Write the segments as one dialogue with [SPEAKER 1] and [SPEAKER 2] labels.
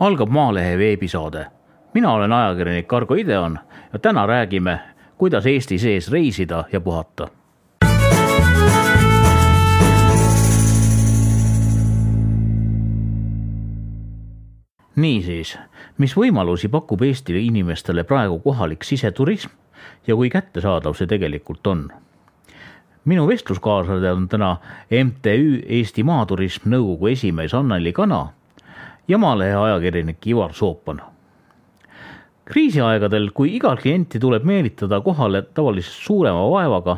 [SPEAKER 1] algab Maalehe veebisaade. mina olen ajakirjanik Argo Ideon ja täna räägime, kuidas Eesti sees reisida ja puhata. niisiis, mis võimalusi pakub Eesti inimestele praegu kohalik siseturism ja kui kättesaadav see tegelikult on? minu vestluskaaslased on täna MTÜ Eesti Maaturism nõukogu esimees Anneli Kana ja Maalehe ajakirjanik Ivar Soopan. kriisiaegadel, kui iga klienti tuleb meelitada kohale tavalisest suurema vaevaga,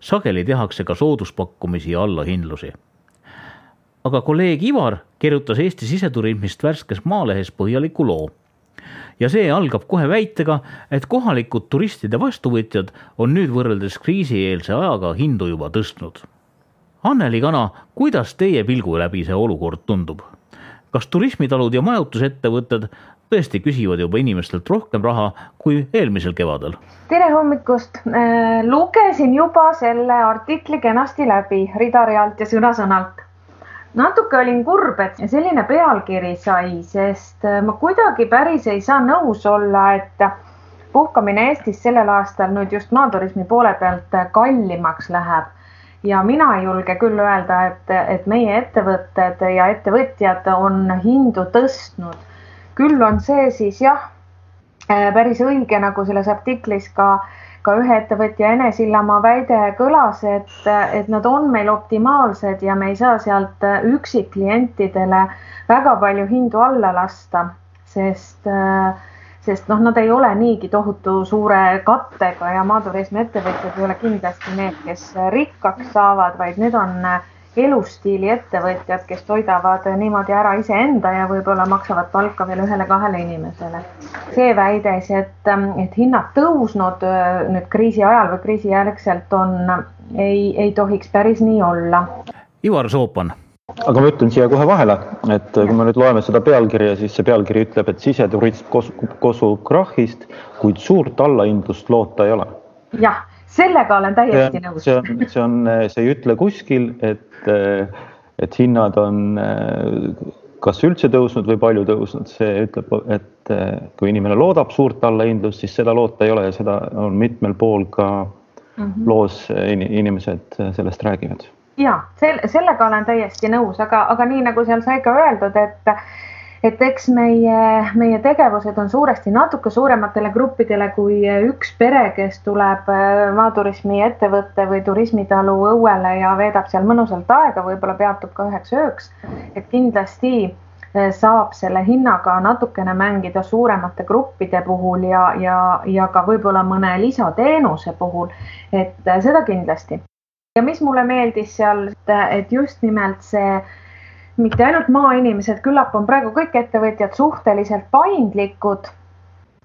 [SPEAKER 1] sageli tehakse ka sooduspakkumisi ja allahindlusi. aga kolleeg Ivar kirjutas Eesti siseturismist värskes Maalehes põhjaliku loo ja see algab kohe väitega, et kohalikud turistide vastuvõtjad on nüüd võrreldes kriisieelse ajaga hindu juba tõstnud. Anneli Kana, kuidas teie pilgu läbi see olukord tundub? Kas turismitalud ja majutusettevõtted tõesti küsivad juba inimestelt rohkem raha kui eelmisel kevadel?
[SPEAKER 2] tere hommikust! lugesin juba selle artikli kenasti läbi rida-realt ja sõna-sõnalt natuke olin kurb, et selline pealkiri sai, sest äh, ma kuidagi päris ei saa nõus olla, et puhkamine Eestis sellel aastal nüüd just maaturismi poole pealt kallimaks läheb. Ja mina julge küll öelda, et, et meie ettevõtted ja ettevõtjad on hindu tõstnud. küll on see siis jah, äh, päris õige, nagu selles artiklis ka äh, ka ühe ettevõtja Ene Sillamaa väide kõlas, et, et nad on meil optimaalsed ja me ei saa sealt üksikklientidele väga palju hindu alla lasta, sest, sest noh, nad ei ole niigi tohutu suure kattega ja maaturismi ettevõtjad ei ole kindlasti need, kes rikkaks saavad, vaid need on elustiili ettevõtjad, kes toidavad niimoodi ära iseenda ja võib-olla maksavad palka veel ühele-kahele inimesele. see väides, et, et hinnad tõusnud äh, nüüd kriisi ajal või kriisijärgselt on, ei, ei tohiks päris nii olla.
[SPEAKER 1] Ivar Soopan
[SPEAKER 3] aga ma ütlen siia kohe vahele, et kui me nüüd loeme seda pealkirja, siis see pealkiri ütleb, et siseturism kosub krahhist, kuid suurt allahindlust loota ei ole.
[SPEAKER 2] jah, sellega olen täiesti see, nõus.
[SPEAKER 3] see on, see on, see ei ütle kuskil, et, et hinnad on kas üldse tõusnud või palju tõusnud, see ütleb, et kui inimene loodab suurt allahindlust, siis seda loota ei ole ja seda on mitmel pool ka mm -hmm. loos inimesed sellest räägivad.
[SPEAKER 2] Ja sel-, sellega olen täiesti nõus, aga, aga nii nagu seal sai ka öeldud, et et eks meie, meie tegevused on suuresti natuke suurematele gruppidele kui üks pere, kes tuleb äh, maaturismi ettevõtte või turismitalu õuele ja veedab seal mõnusalt aega, võib-olla peatub ka üheks ööks. et kindlasti äh, saab selle hinnaga natukene mängida suuremate gruppide puhul ja, ja, ja ka võib-olla mõne lisateenuse puhul, et äh, seda kindlasti. Ja mis mulle meeldis seal, et just nimelt see mitte ainult maainimesed, küllap on praegu kõik ettevõtjad suhteliselt paindlikud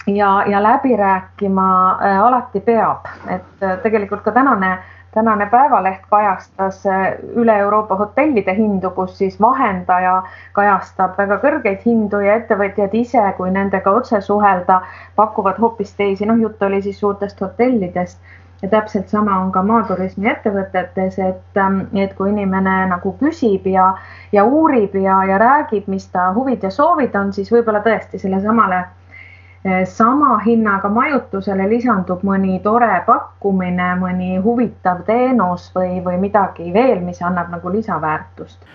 [SPEAKER 2] ja, ja läbi rääkima äh, alati peab, et äh, tegelikult ka tänane, tänane Päevaleht kajastas äh, üle Euroopa hotellide hindu, kus siis vahendaja kajastab väga kõrgeid hindu ja ettevõtjad ise, kui nendega otse suhelda, pakuvad hoopis teisi, noh, jutt oli siis suurtest hotellidest ja täpselt sama on ka maaturismi ettevõtetes, et, ähm, et kui inimene nagu küsib ja, ja uurib ja, ja räägib, mis ta huvid ja soovid on, siis võib-olla tõesti sellesamale äh, sama hinnaga majutusele lisandub mõni tore pakkumine, mõni huvitav teenus või, või midagi veel, mis annab nagu lisaväärtust.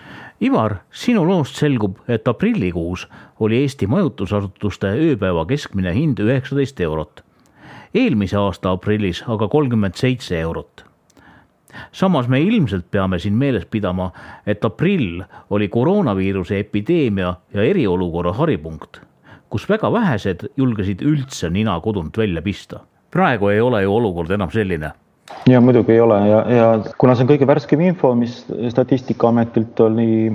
[SPEAKER 1] Ivar, sinu loost selgub, et aprillikuus oli Eesti majutusasutuste ööpäeva keskmine hind üheksateist eurot eelmise aasta aprillis aga kolmkümmend seitse eurot. samas me ilmselt peame siin meeles pidama, et aprill oli koroonaviiruse epideemia ja eriolukorra haripunkt, kus väga vähesed julgesid üldse nina kodunt välja pista. praegu ei ole ju olukord enam selline
[SPEAKER 3] ja muidugi ei ole ja, ja kuna see on kõige värskem info, mis Statistikaametilt oli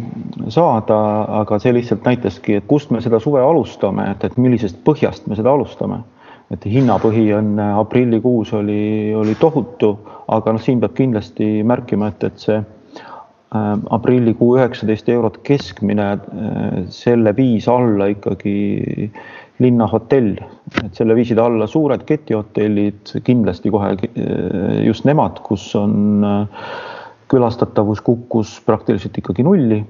[SPEAKER 3] saada, aga see lihtsalt näitaski, et kust me seda suve alustame, et, et millisest põhjast me seda alustame et hinnapõhi on äh, aprillikuus oli, oli tohutu, aga noh, siin peab kindlasti märkima, et, et see äh, aprillikuu üheksateist eurot keskmine äh,, selle viis alla ikkagi linnahotell, et selle viisid alla suured ketihotellid, kindlasti kohe just nemad, kus on külastatavus kukkus praktiliselt ikkagi nulli.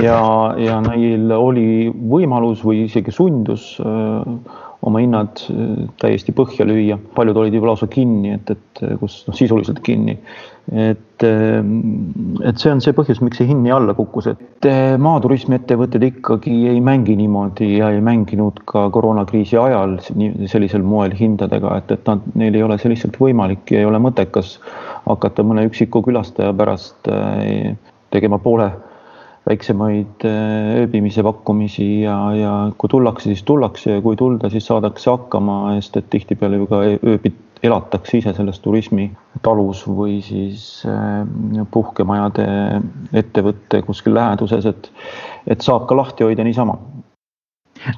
[SPEAKER 3] Ja, ja neil oli võimalus või isegi sundus äh, oma hinnad äh, täiesti põhja lüüa, paljud olid juba lausa kinni, et, et kus noh, sisuliselt kinni. et, ähm, et see on see põhjus, miks see hind nii alla kukkus, et maaturismiettevõtted ikkagi ei mängi niimoodi ja ei mänginud ka koroonakriisi ajal sellisel moel hindadega, et, et nad, neil ei ole see lihtsalt võimalik ja ei ole mõttekas hakata mõne üksiku külastaja pärast tegema poole väiksemaid äh, ööbimise pakkumisi ja, ja kui tullakse, siis tullakse ja kui tulda, siis saadakse hakkama, sest et tihtipeale ju ka ööbid elatakse ise selles turismitalus või siis äh, puhkemajade ettevõtte kuskil läheduses, et, et saab ka lahti hoida niisama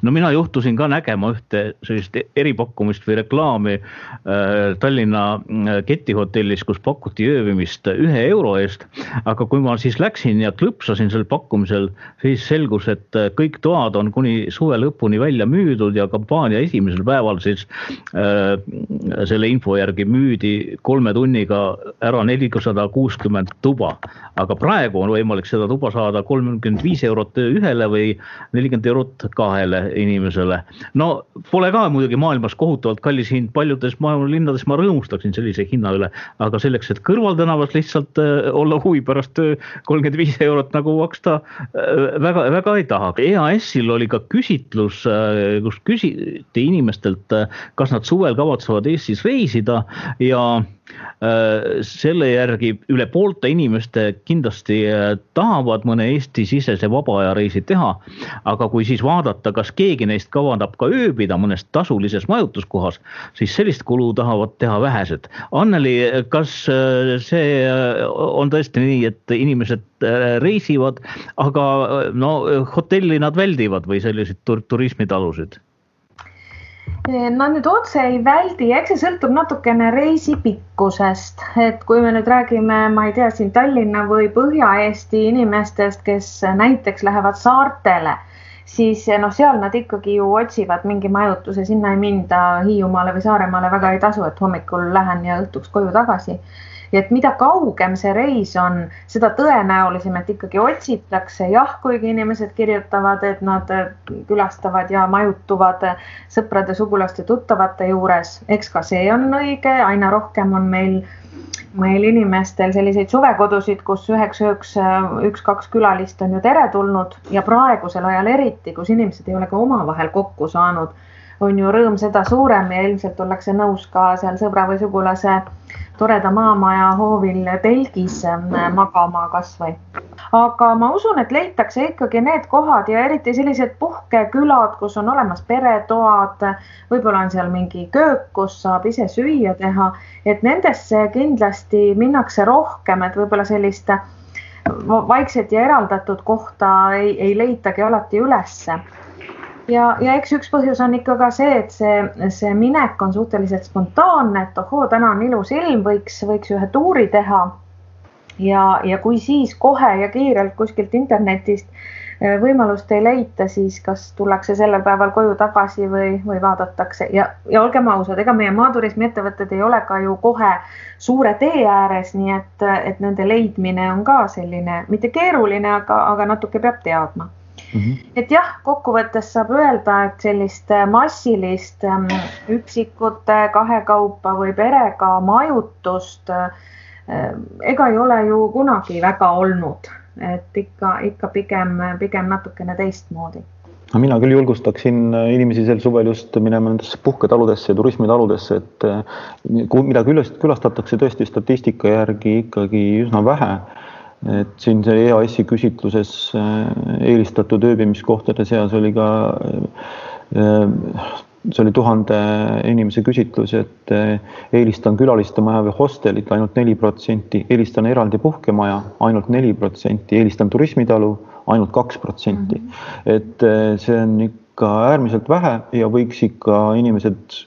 [SPEAKER 1] no mina juhtusin ka nägema ühte sellist eripakkumist või reklaami äh, Tallinna äh, ketihotellis, kus pakuti ööbimist ühe euro eest. aga kui ma siis läksin ja klõpsasin sel pakkumisel, siis selgus, et äh, kõik toad on kuni suve lõpuni välja müüdud ja kampaania esimesel päeval siis selle info järgi müüdi kolme tunniga ära nelisada kuuskümmend tuba. aga praegu on võimalik seda tuba saada kolmkümmend viis eurot ühele või nelikümmend eurot kahele inimesele. no pole ka muidugi maailmas kohutavalt kallis hind, paljudes maailma linnades ma rõõmustaksin sellise hinna üle, aga selleks, et kõrvaltänavas lihtsalt äh, olla huvi pärast äh, kolmkümmend viis eurot nagu maksta äh, väga, väga ei taha. EAS-il oli ka küsitlus, kus küsiti inimestelt, kas nad suvel kavatsevad Eestis reisida ja selle järgi üle poolte inimeste kindlasti tahavad mõne Eesti-sisese vaba aja reisi teha. aga kui siis vaadata, kas keegi neist kavandab ka ööbida mõnes tasulises majutuskohas, siis sellist kulu tahavad teha vähesed. Anneli, kas äh, see on tõesti nii, et inimesed reisivad, aga no hotelli nad väldivad või selliseid tur turismitalusid?
[SPEAKER 2] Nad nüüd otse ei väldi, eks see sõltub natukene reisi pikkusest, et kui me nüüd räägime, ma ei tea, siin Tallinna või Põhja-Eesti inimestest, kes näiteks lähevad saartele, siis noh, seal nad ikkagi ju otsivad mingi majutuse, sinna ei minda Hiiumaale või Saaremaale väga ei tasu, et hommikul lähen ja õhtuks koju tagasi ja et mida kaugem see reis on, seda tõenäolisem, et ikkagi otsitakse, jah, kuigi inimesed kirjutavad, et nad äh, külastavad ja majutuvad sõprade, sugulaste, tuttavate juures, eks ka see on õige, aina rohkem on meil meil inimestel selliseid suvekodusid, kus üheks ööks äh, üks-kaks külalist on ju teretulnud. Ja praegusel ajal eriti, kus inimesed ei ole ka omavahel kokku saanud, on ju rõõm seda suurem ja ilmselt ollakse nõus ka seal sõbra või sugulase toreda maamaja hoovil telgis ähm, magama kasvõi. aga ma usun, et leitakse ikkagi need kohad ja eriti sellised puhkekülad, kus on olemas peretoad, võib-olla on seal mingi köök, kus saab ise süüa teha, et nendesse kindlasti minnakse rohkem, et võib-olla sellist vaikset ja eraldatud kohta ei, ei leitagi alati ülesse ja, ja eks üks põhjus on ikka ka see, et see, see minek on suhteliselt spontaanne, et ohoo, täna on ilus ilm, võiks, võiks ühe tuuri teha. ja, ja kui siis kohe ja kiirelt kuskilt internetist eh, võimalust ei leita, siis kas tullakse sellel päeval koju tagasi või, või vaadatakse ja, ja olgem ausad, ega meie maaturismiettevõtted ei ole ka ju kohe suure tee ääres, nii et, et nende leidmine on ka selline mitte keeruline, aga, aga natuke peab teadma Mm -hmm. et jah, kokkuvõttes saab öelda, et sellist äh, massilist ähm, üksikute kahekaupa või perega majutust äh, ega ei ole ju kunagi väga olnud, et ikka, ikka pigem, pigem natukene teistmoodi.
[SPEAKER 3] No mina küll julgustaksin äh, inimesi sel suvel just minema nendesse puhketaludesse ja turismitaludesse, et mida külastatakse tõesti statistika järgi ikkagi üsna vähe et siin see EAS-i küsitluses äh, eelistatud ööbimiskohtade seas oli ka, äh, see oli tuhande inimese küsitlus, et äh, eelistan külalistemaja või hostelit ainult neli protsenti, eelistan eraldi puhkemaja ainult neli protsenti, eelistan turismitalu ainult kaks protsenti. Mhm. et see on ikka äärmiselt vähe ja võiks ikka inimesed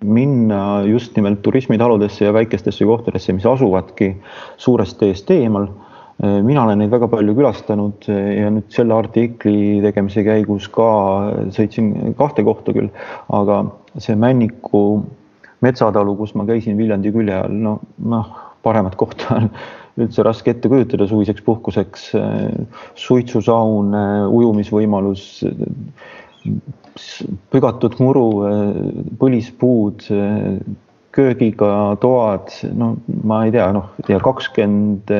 [SPEAKER 3] minna just nimelt turismitaludesse ja väikestesse kohtadesse, mis asuvadki suurest teest eemal Äh, mina olen neid väga palju külastanud äh, ja nüüd selle artikli tegemise käigus ka sõitsin kahte kohta küll, aga see Männiku metsatalu, kus ma käisin Viljandi külje all, no noh, paremat kohta üldse raske ette kujutada suviseks puhkuseks. suitsusaun, ujumisvõimalus, pügatud muru, põlispuud, köögiga toad, no ma ei tea, noh, ja kakskümmend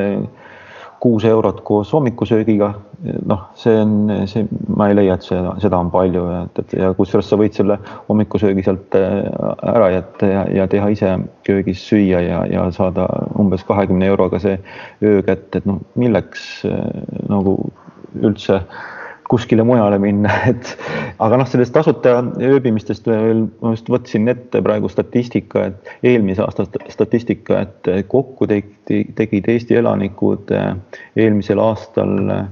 [SPEAKER 3] kuus eurot koos hommikusöögiga. noh, see on see, ma ei leia, et seda, seda on palju ja, et ja kusjuures sa võid selle hommikusöögi sealt äh, ära jätta ja, ja teha ise köögis süüa ja, ja saada umbes kahekümne euroga see öö kätte, et noh, milleks äh, nagu üldse kuskile mujale minna, et aga noh, sellest tasuta ööbimistest veel ma just võtsin ette praegu statistika, et eelmise aasta statistika, et kokku tegi, tegid Eesti elanikud eh, eelmisel aastal eh,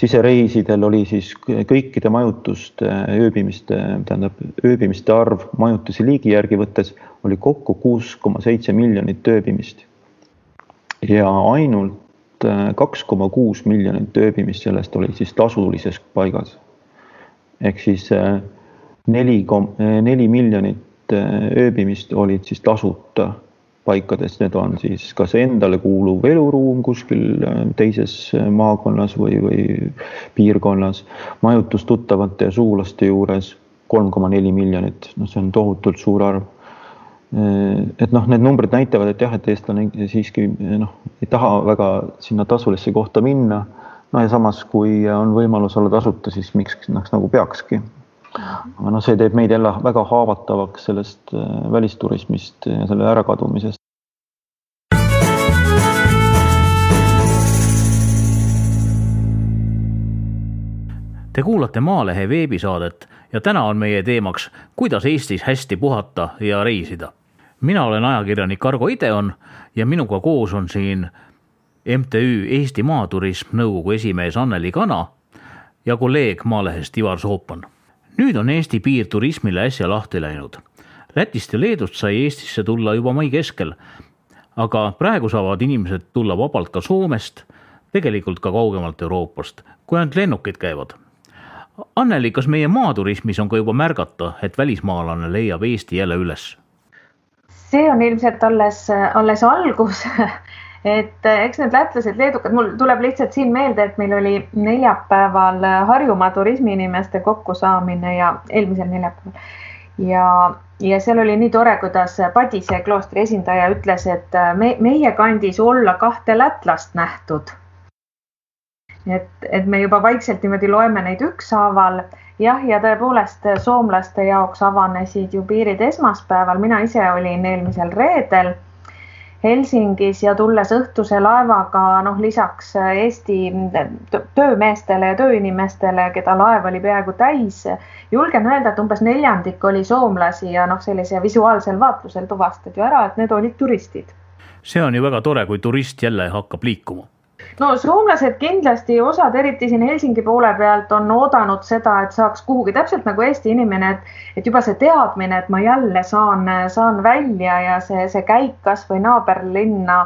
[SPEAKER 3] sisereisidel oli siis kõikide majutuste ööbimiste, tähendab ööbimiste arv majutuse liigi järgi võttes oli kokku kuus koma seitse miljonit ööbimist. ja ainult kaks koma kuus miljonit ööbimist sellest oli siis tasulises paigas. ehk siis äh, neli kom-, äh, neli miljonit ööbimist olid siis tasuta paikades, need on siis kas endale kuuluv eluruum kuskil teises maakonnas või, või piirkonnas, majutus tuttavate ja sugulaste juures kolm koma neli miljonit, noh, see on tohutult suur arv Äh, et noh, need numbrid näitavad, et jah, et eestlane siiski noh, ei taha väga sinna tasulisse kohta minna. no ja samas, kui on võimalus olla tasuta, siis miks noh, nagu peakski. aga noh, see teeb meid jälle väga haavatavaks sellest äh, välisturismist ja selle ärakadumisest.
[SPEAKER 1] Te kuulate Maalehe veebisaadet ja täna on meie teemaks, kuidas Eestis hästi puhata ja reisida mina olen ajakirjanik Argo Ideon ja minuga koos on siin MTÜ Eesti Maaturism nõukogu esimees Anneli Kana ja kolleeg Maalehest Ivar Soopan. nüüd on Eesti piir turismile äsja lahti läinud. Lätist ja Leedust sai Eestisse tulla juba mai keskel. aga praegu saavad inimesed tulla vabalt ka Soomest, tegelikult ka kaugemalt Euroopast, kui ainult lennukid käivad. Anneli, kas meie maaturismis on ka juba märgata, et välismaalane leiab Eesti jälle üles?
[SPEAKER 2] See on ilmselt alles, alles algus. Et eks need lätlased, leedukad, mul tuleb lihtsalt siin meelde, et meil oli neljapäeval Harjumaa turismiinimeste kokkusaamine ja eelmisel neljapäeval. Ja, ja seal oli nii tore, kuidas Padise kloostri esindaja ütles, et me, meie kandis olla kahte lätlast nähtud. et, et me juba vaikselt niimoodi loeme neid ükshaaval jah, ja tõepoolest soomlaste jaoks avanesid ju piirid esmaspäeval, mina ise olin eelmisel reedel Helsingis ja tulles õhtuse laevaga, noh, lisaks Eesti töömeestele ja tööinimestele, keda laev oli peaaegu täis, julgen öelda, et umbes neljandik oli soomlasi ja noh, sellise visuaalsel vaatlusel tuvastati ju ära, et need olid turistid.
[SPEAKER 1] see on ju väga tore, kui turist jälle hakkab liikuma
[SPEAKER 2] no soomlased kindlasti, osad eriti siin Helsingi poole pealt on oodanud seda, et saaks kuhugi täpselt nagu Eesti inimene, et, et juba see teadmine, et ma jälle saan, saan välja ja see, see käik kasvõi naaberlinna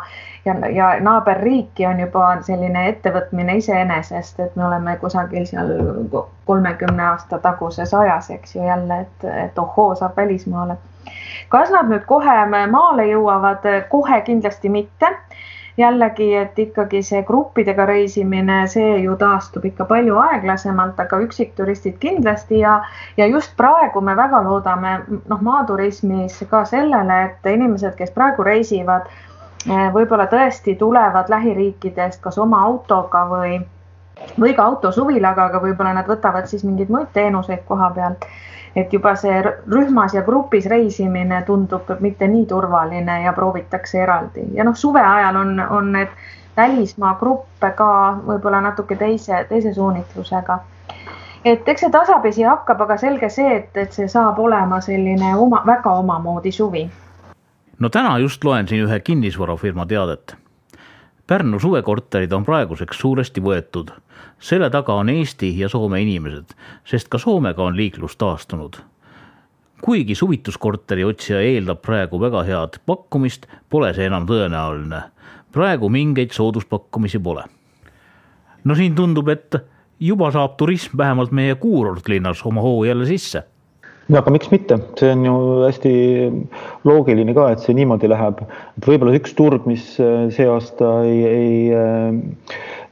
[SPEAKER 2] ja, ja naaberriiki on juba selline ettevõtmine iseenesest, et me oleme kusagil seal kolmekümne aasta taguses ajas, eks ju jälle, et, et ohoo, saab välismaale. kas nad nüüd kohe maale jõuavad, kohe kindlasti mitte jällegi, et ikkagi see gruppidega reisimine, see ju taastub ikka palju aeglasemalt, aga üksikturistid kindlasti ja, ja just praegu me väga loodame noh, maaturismis ka sellele, et inimesed, kes praegu reisivad, eh, võib-olla tõesti tulevad lähiriikidest kas oma autoga või, või ka autosuvilaga, aga võib-olla nad võtavad siis mingeid muid teenuseid koha pealt et juba see rühmas ja grupis reisimine tundub mitte nii turvaline ja proovitakse eraldi ja noh, suve ajal on, on need välismaa gruppe ka võib-olla natuke teise, teise suunitlusega. et eks see tasapisi hakkab, aga selge see, et, et see saab olema selline oma, väga omamoodi suvi.
[SPEAKER 1] no täna just loen siin ühe kinnisvarafirma teadet Pärnu suvekorterid on praeguseks suuresti võetud. selle taga on Eesti ja Soome inimesed, sest ka Soomega on liiklus taastunud. kuigi suvituskorteri otsija eeldab praegu väga head pakkumist, pole see enam tõenäoline. praegu mingeid sooduspakkumisi pole. no siin tundub, et juba saab turism vähemalt meie kuurortlinnas oma hoo jälle sisse
[SPEAKER 3] no aga miks mitte, see on ju hästi loogiline ka, et see niimoodi läheb, et võib-olla üks turg, mis äh, see aasta ei, ei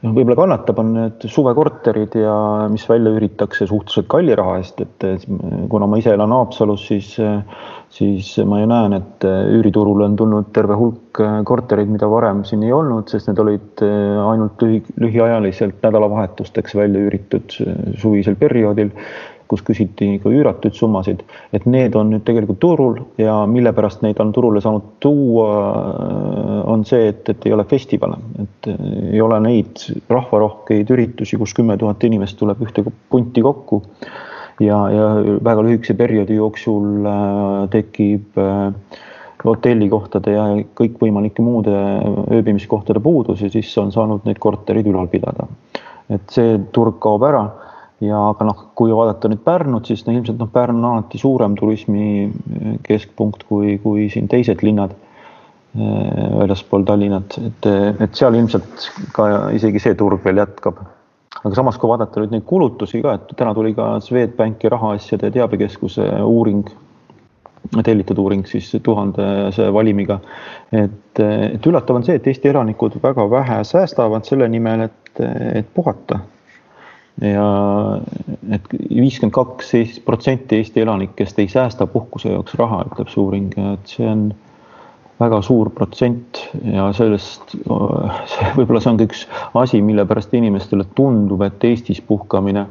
[SPEAKER 3] noh, võib-olla kannatab, on need suvekorterid ja mis välja üüritakse suhteliselt kalli raha eest, et kuna ma ise elan Haapsalus, siis, siis ma ju näen, et üüriturule on tulnud terve hulk kortereid, mida varem siin ei olnud, sest need olid ainult lühi, lühiajaliselt nädalavahetusteks välja üüritud suvisel perioodil kus küsiti ka üüratuid summasid, et need on nüüd tegelikult turul ja mille pärast neid on turule saanud tuua, on see, et, et ei ole festivale, et ei ole neid rahvarohkeid üritusi, kus kümme tuhat inimest tuleb ühte punti kokku. Ja, ja väga lühikese perioodi jooksul äh, tekib äh, hotellikohtade ja kõikvõimalike muude ööbimiskohtade puudus ja siis on saanud neid korterid ülal pidada. et see turg kaob ära ja aga noh, kui vaadata nüüd Pärnut, siis no ilmselt noh, Pärnu on alati suurem turismi eh, keskpunkt kui, kui siin teised linnad eh, väljaspool Tallinnat, et, et seal ilmselt ka isegi see turg veel jätkab. aga samas, kui vaadata nüüd neid kulutusi ka, et täna tuli ka Swedbanki rahaasjade teabekeskuse uuring, tellitud uuring siis tuhandese valimiga. et, et üllatav on see, et Eesti elanikud väga vähe säästavad selle nimel, et, et puhata ja et viiskümmend kaks protsenti Eesti elanikest ei säästa puhkuse jaoks raha, ütleb see uuring, et see on väga suur protsent ja sellest, võib-olla see on ka üks asi, mille pärast inimestele tundub, et Eestis puhkamine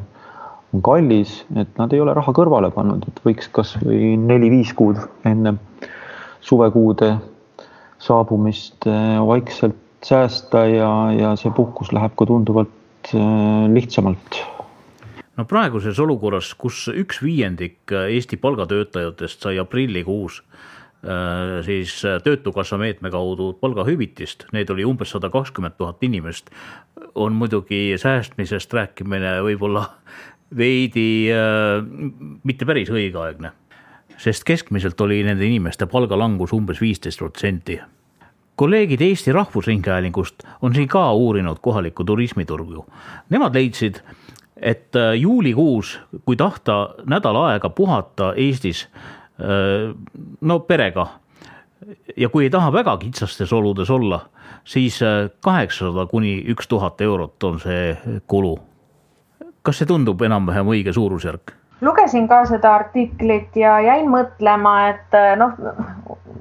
[SPEAKER 3] on kallis, et nad ei ole raha kõrvale pannud, et võiks kasvõi neli-viis kuud enne suvekuude saabumist vaikselt säästa ja, ja see puhkus läheb ka tunduvalt lihtsamalt?
[SPEAKER 1] no praeguses olukorras, kus üks viiendik Eesti palgatöötajatest sai aprillikuus äh, siis Töötukassa meetme kaudu palgahüvitist, neid oli umbes sada kakskümmend tuhat inimest, on muidugi säästmisest rääkimine võib-olla veidi äh, mitte päris õigeaegne, sest keskmiselt oli nende inimeste palgalangus umbes viisteist protsenti kolleegid Eesti Rahvusringhäälingust on siin ka uurinud kohalikku turismiturgu. Nemad leidsid, et äh, juulikuus, kui tahta nädal aega puhata Eestis äh, no perega ja kui ei taha väga kitsastes oludes olla, siis äh, kaheksasada kuni üks tuhat eurot on see kulu. kas see tundub enam-vähem õige suurusjärk?
[SPEAKER 2] Lugesin ka seda artiklit ja jäin mõtlema, et noh,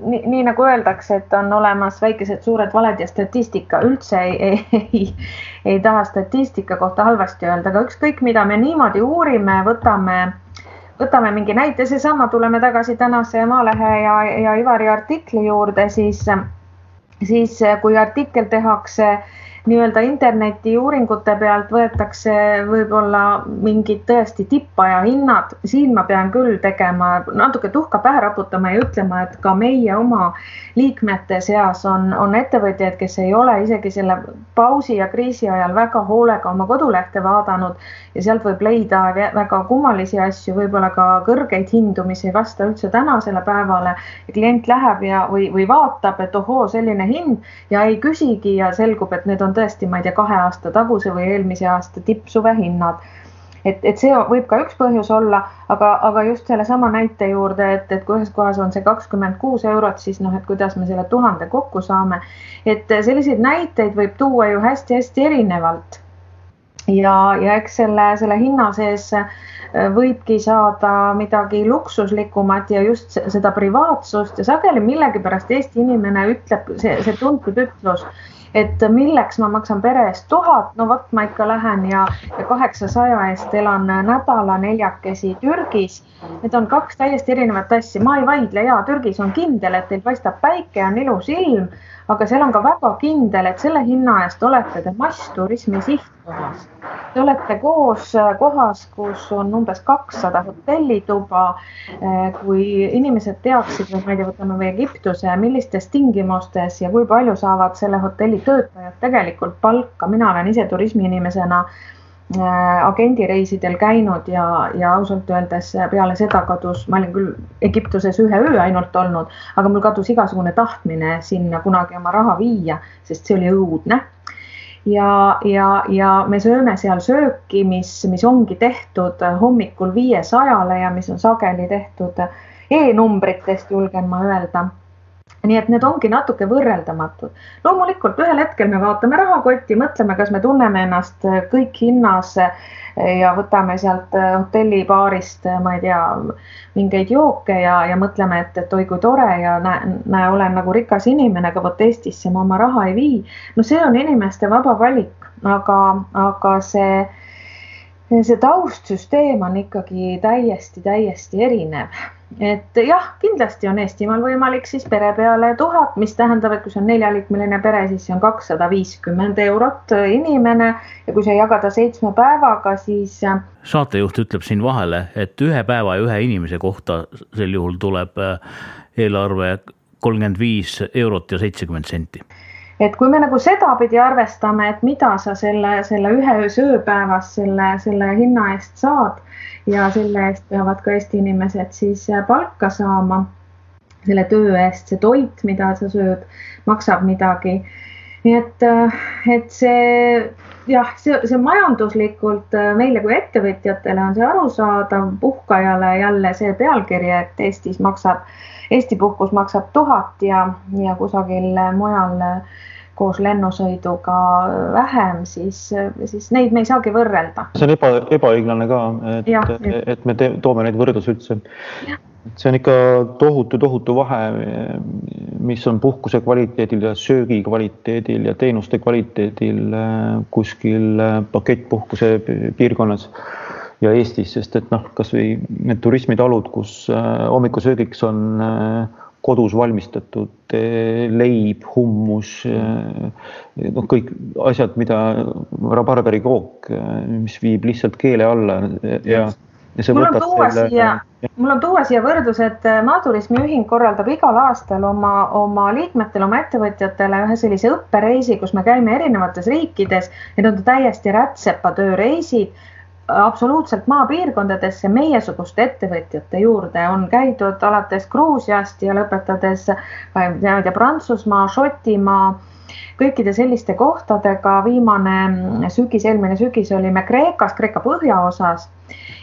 [SPEAKER 2] nii, nii nagu öeldakse, et on olemas väikesed, suured valed ja statistika. Üldse ei, ei, ei, ei taha statistika kohta halvasti öelda, aga ükskõik, mida me niimoodi uurime, võtame, võtame mingi näite, seesama, tuleme tagasi tänase Maalehe ja, ja Ivari artikli juurde, siis, siis kui artikkel tehakse äh, nii-öelda internetiuuringute pealt võetakse võib-olla mingid tõesti tippaja hinnad, siin ma pean küll tegema natuke tuhka pähe raputama ja ütlema, et ka meie oma liikmete seas on, on ettevõtjaid, kes ei ole isegi selle pausi ja kriisi ajal väga hoolega oma kodulehte vaadanud. Ja sealt võib leida väga kummalisi asju, võib-olla ka kõrgeid hindu, mis ei vasta üldse tänasele päevale. klient läheb ja, või, või vaatab, et ohoo, selline hind. Ja ei küsigi ja selgub, et need on tõesti, ma ei tea, kahe aasta taguse või eelmise aasta tippsuve hinnad et, et see võib ka üks põhjus olla, aga, aga just sellesama näite juurde, et, et kui ühes kohas on see kakskümmend kuus eurot, siis noh, et kuidas me selle tuhande kokku saame. et selliseid näiteid võib tuua ju hästi-hästi erinevalt ja, ja eks selle, selle hinna sees võibki saada midagi luksuslikumat ja just seda privaatsust ja sageli millegipärast Eesti inimene ütleb, see, see tuntud ütlus, et milleks ma maksan pere eest tuhat, no vot, ma ikka lähen ja, ja kaheksasaja eest elan nädala neljakesi Türgis. Need on kaks täiesti erinevat asja, ma ei vaidle ja Türgis on kindel, et teil paistab päike, on ilus ilm, aga seal on ka väga kindel, et selle hinna eest olete te massturismi sihtkohas. Te olete koos äh, kohas, kus on umbes kakssada hotellituba. Äh, kui inimesed teaksid, ma ei tea, võtame või Egiptuse, millistes tingimustes ja kui palju saavad selle hotelli töötajad tegelikult palka, mina olen ise turismiinimesena agendireisidel käinud ja, ja ausalt öeldes peale seda kadus, ma olin küll Egiptuses ühe öö ainult olnud, aga mul kadus igasugune tahtmine sinna kunagi oma raha viia, sest see oli õudne. ja, ja, ja me sööme seal sööki, mis, mis ongi tehtud hommikul viiesajale ja mis on sageli tehtud e-numbritest, julgen ma öelda nii et need ongi natuke võrreldamatud. loomulikult ühel hetkel me vaatame rahakotti, mõtleme, kas me tunneme ennast kõik hinnas ja võtame sealt hotellibaarist, ma ei tea, mingeid jooke ja, ja mõtleme, et, et oi kui tore ja näe, näe, olen nagu rikas inimene, aga vot Eestisse ma oma raha ei vii. no see on inimeste vaba valik, aga, aga see, see taustsüsteem on ikkagi täiesti, täiesti erinev et jah, kindlasti on Eestimaal võimalik siis pere peale tuhat, mis tähendab, et kui see on neljaliikmeline pere, siis see on kakssada viiskümmend eurot inimene ja kui see jagada seitsme päevaga, siis.
[SPEAKER 1] saatejuht ütleb siin vahele, et ühe päeva ja ühe inimese kohta sel juhul tuleb äh, eelarve kolmkümmend viis eurot ja seitsekümmend senti
[SPEAKER 2] et kui me nagu sedapidi arvestame, et mida sa selle, selle ühe sööpäevas selle, selle hinna eest saad ja selle eest peavad ka Eesti inimesed siis palka saama selle töö eest, see toit, mida sa sööd, maksab midagi. nii et, et see jah, see, see majanduslikult meile kui ettevõtjatele on see arusaadav, puhkajale jälle see pealkiri, et Eestis maksab, Eesti puhkus maksab tuhat ja, ja kusagil mujal koos lennusõiduga vähem, siis, siis neid me ei saagi võrrelda.
[SPEAKER 3] see on eba, ebaõiglane ka, et, et me te, toome neid võrdlusi üldse. see on ikka tohutu, tohutu vahe, mis on puhkuse kvaliteedil ja söögi kvaliteedil ja teenuste kvaliteedil äh, kuskil äh, pakettpuhkuse piirkonnas ja Eestis, sest et noh, kasvõi need turismitalud, kus äh, hommikusöögiks on äh, kodus valmistatud eh, leib, hummus, eh, noh, kõik asjad, mida Barberi kook, eh, mis viib lihtsalt keele alla ja, ja
[SPEAKER 2] see mul on tuua selle... siia, mul on tuua siia võrdlus, et Maaturismi Ühing korraldab igal aastal oma, oma liikmetele, oma ettevõtjatele ühe sellise õppereisi, kus me käime erinevates riikides. Need on täiesti rätsepa tööreisid absoluutselt maapiirkondadesse meiesuguste ettevõtjate juurde on käidud alates Gruusiast ja lõpetades, ma ei tea, Prantsusmaa, Šotimaa, kõikide selliste kohtadega. viimane sügis, eelmine sügis olime Kreekas, Kreeka põhjaosas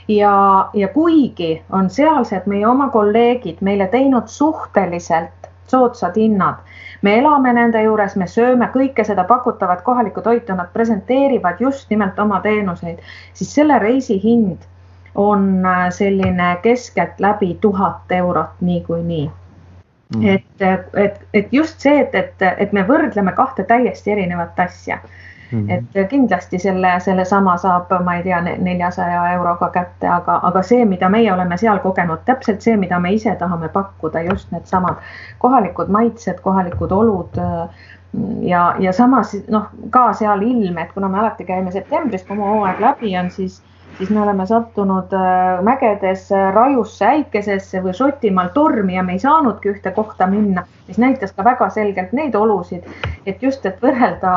[SPEAKER 2] ja, ja kuigi on sealsed meie oma kolleegid meile teinud suhteliselt soodsad hinnad me elame nende juures, me sööme kõike seda pakutavat kohalikku toitu, nad presenteerivad just nimelt oma teenuseid, siis selle reisi hind on äh, selline keskeltläbi tuhat eurot niikuinii mm.. et, et, et just see, et, et, et me võrdleme kahte täiesti erinevat asja Mm -hmm. et kindlasti selle, sellesama saab, ma ei tea, neljasaja euroga kätte, aga, aga see, mida meie oleme seal kogenud, täpselt see, mida me ise tahame pakkuda, just needsamad kohalikud maitsed, kohalikud olud. ja, ja samas noh, ka seal ilm, et kuna me alati käime septembris, kui hooaeg läbi on, siis siis me oleme sattunud äh, mägedes rajusse äikesesse või Šotimaal tormi ja me ei saanudki ühte kohta minna, mis näitas ka väga selgelt neid olusid, et just, et võrrelda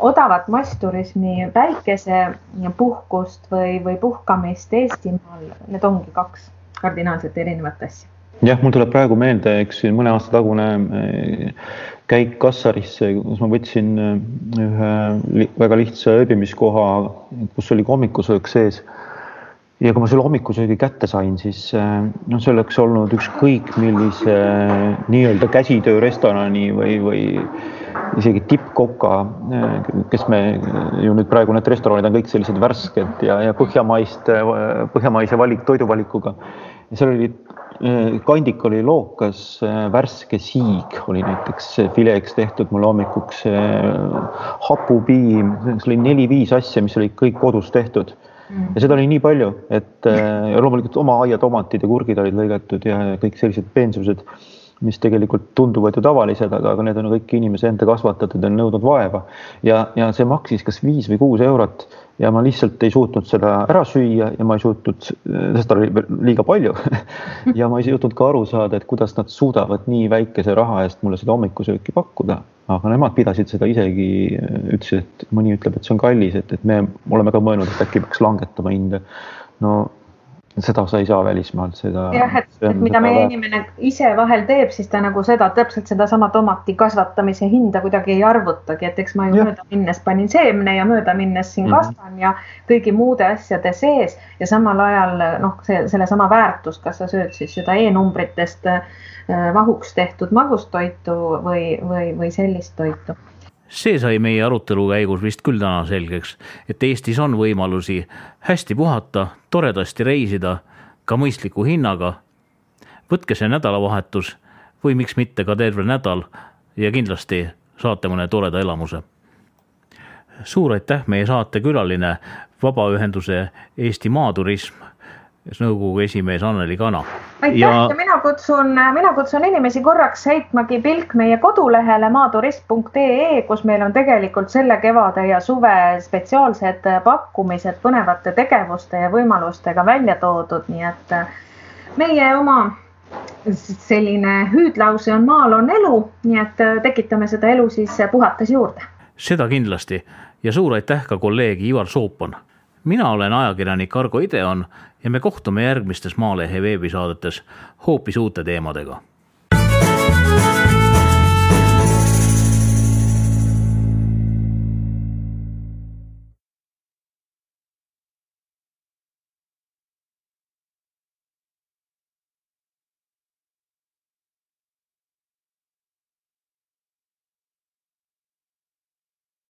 [SPEAKER 2] odavat massturismi, päikesepuhkust või, või puhkamist Eestimaal, need ongi kaks kardinaalselt erinevat asja.
[SPEAKER 3] jah, mul tuleb praegu meelde üks mõne aasta tagune eh, käik Kassarisse, kus ma võtsin eh, ühe väga lihtsa ööbimiskoha, kus oli hommikusöök sees ja kui ma selle hommikusöögi kätte sain, siis eh, noh, see oleks olnud ükskõik millise nii-öelda käsitöörestorani või, või isegi tippkoka, kes me ju nüüd praegu need restoranid on kõik sellised värsked ja, ja põhjamaist, põhjamaise valik, toiduvalikuga. seal oli, kandik oli lookas, värske siig oli näiteks fileeks tehtud mulle hommikuks, hapupiim, see oli neli-viis asja, mis olid kõik kodus tehtud mm. ja seda oli nii palju, et loomulikult oma aiatomatid ja kurgid olid lõigatud ja kõik sellised peensused mis tegelikult tunduvad ju tavalised, aga, aga need on kõik inimese enda kasvatatud ja nõudnud vaeva. ja, ja see maksis kas viis või kuus eurot ja ma lihtsalt ei suutnud seda ära süüa ja ma ei suutnud, sest ta oli liiga palju ja ma ei suutnud ka aru saada, et kuidas nad suudavad nii väikese raha eest mulle seda hommikusööki pakkuda. aga nemad pidasid seda isegi, ütlesid, et mõni ütleb, et see on kallis, et, et me oleme ka mõelnud, et äkki peaks langetama hinda. no seda sa ei saa välismaalt, seda.
[SPEAKER 2] jah, et, et mida meie inimene ise vahel teeb, siis ta nagu seda, täpselt sedasama tomati kasvatamise hinda kuidagi ei arvutagi, et eks ma ju ja. mööda minnes panin seemne ja mööda minnes siin mm -hmm. kasvan ja kõigi muude asjade sees ja samal ajal noh, see sellesama väärtus, kas sa sööd siis seda E-numbritest äh, vahuks tehtud magustoitu või, või, või sellist toitu
[SPEAKER 1] see sai meie arutelu käigus vist küll täna selgeks, et Eestis on võimalusi hästi puhata, toredasti reisida, ka mõistliku hinnaga. võtke see nädalavahetus või miks mitte ka terve nädal ja kindlasti saate mõne toreda elamuse. suur aitäh, meie saatekülaline, vabaühenduse Eesti Maaturism nõukogu esimees Anneli Kana.
[SPEAKER 2] aitäh! Ja... ja mina kutsun, mina kutsun inimesi korraks heitmagi pilk meie kodulehele maaturist.ee, kus meil on tegelikult selle kevade ja suve spetsiaalsed pakkumised põnevate tegevuste ja võimalustega välja toodud, nii et meie oma selline hüüdlause on maal on elu, nii et tekitame seda elu siis puhates juurde.
[SPEAKER 1] seda kindlasti. Ja suur aitäh ka kolleeg Ivar Soopon mina olen ajakirjanik Argo Ideon ja me kohtume järgmistes Maalehe veebisaadetes hoopis uute teemadega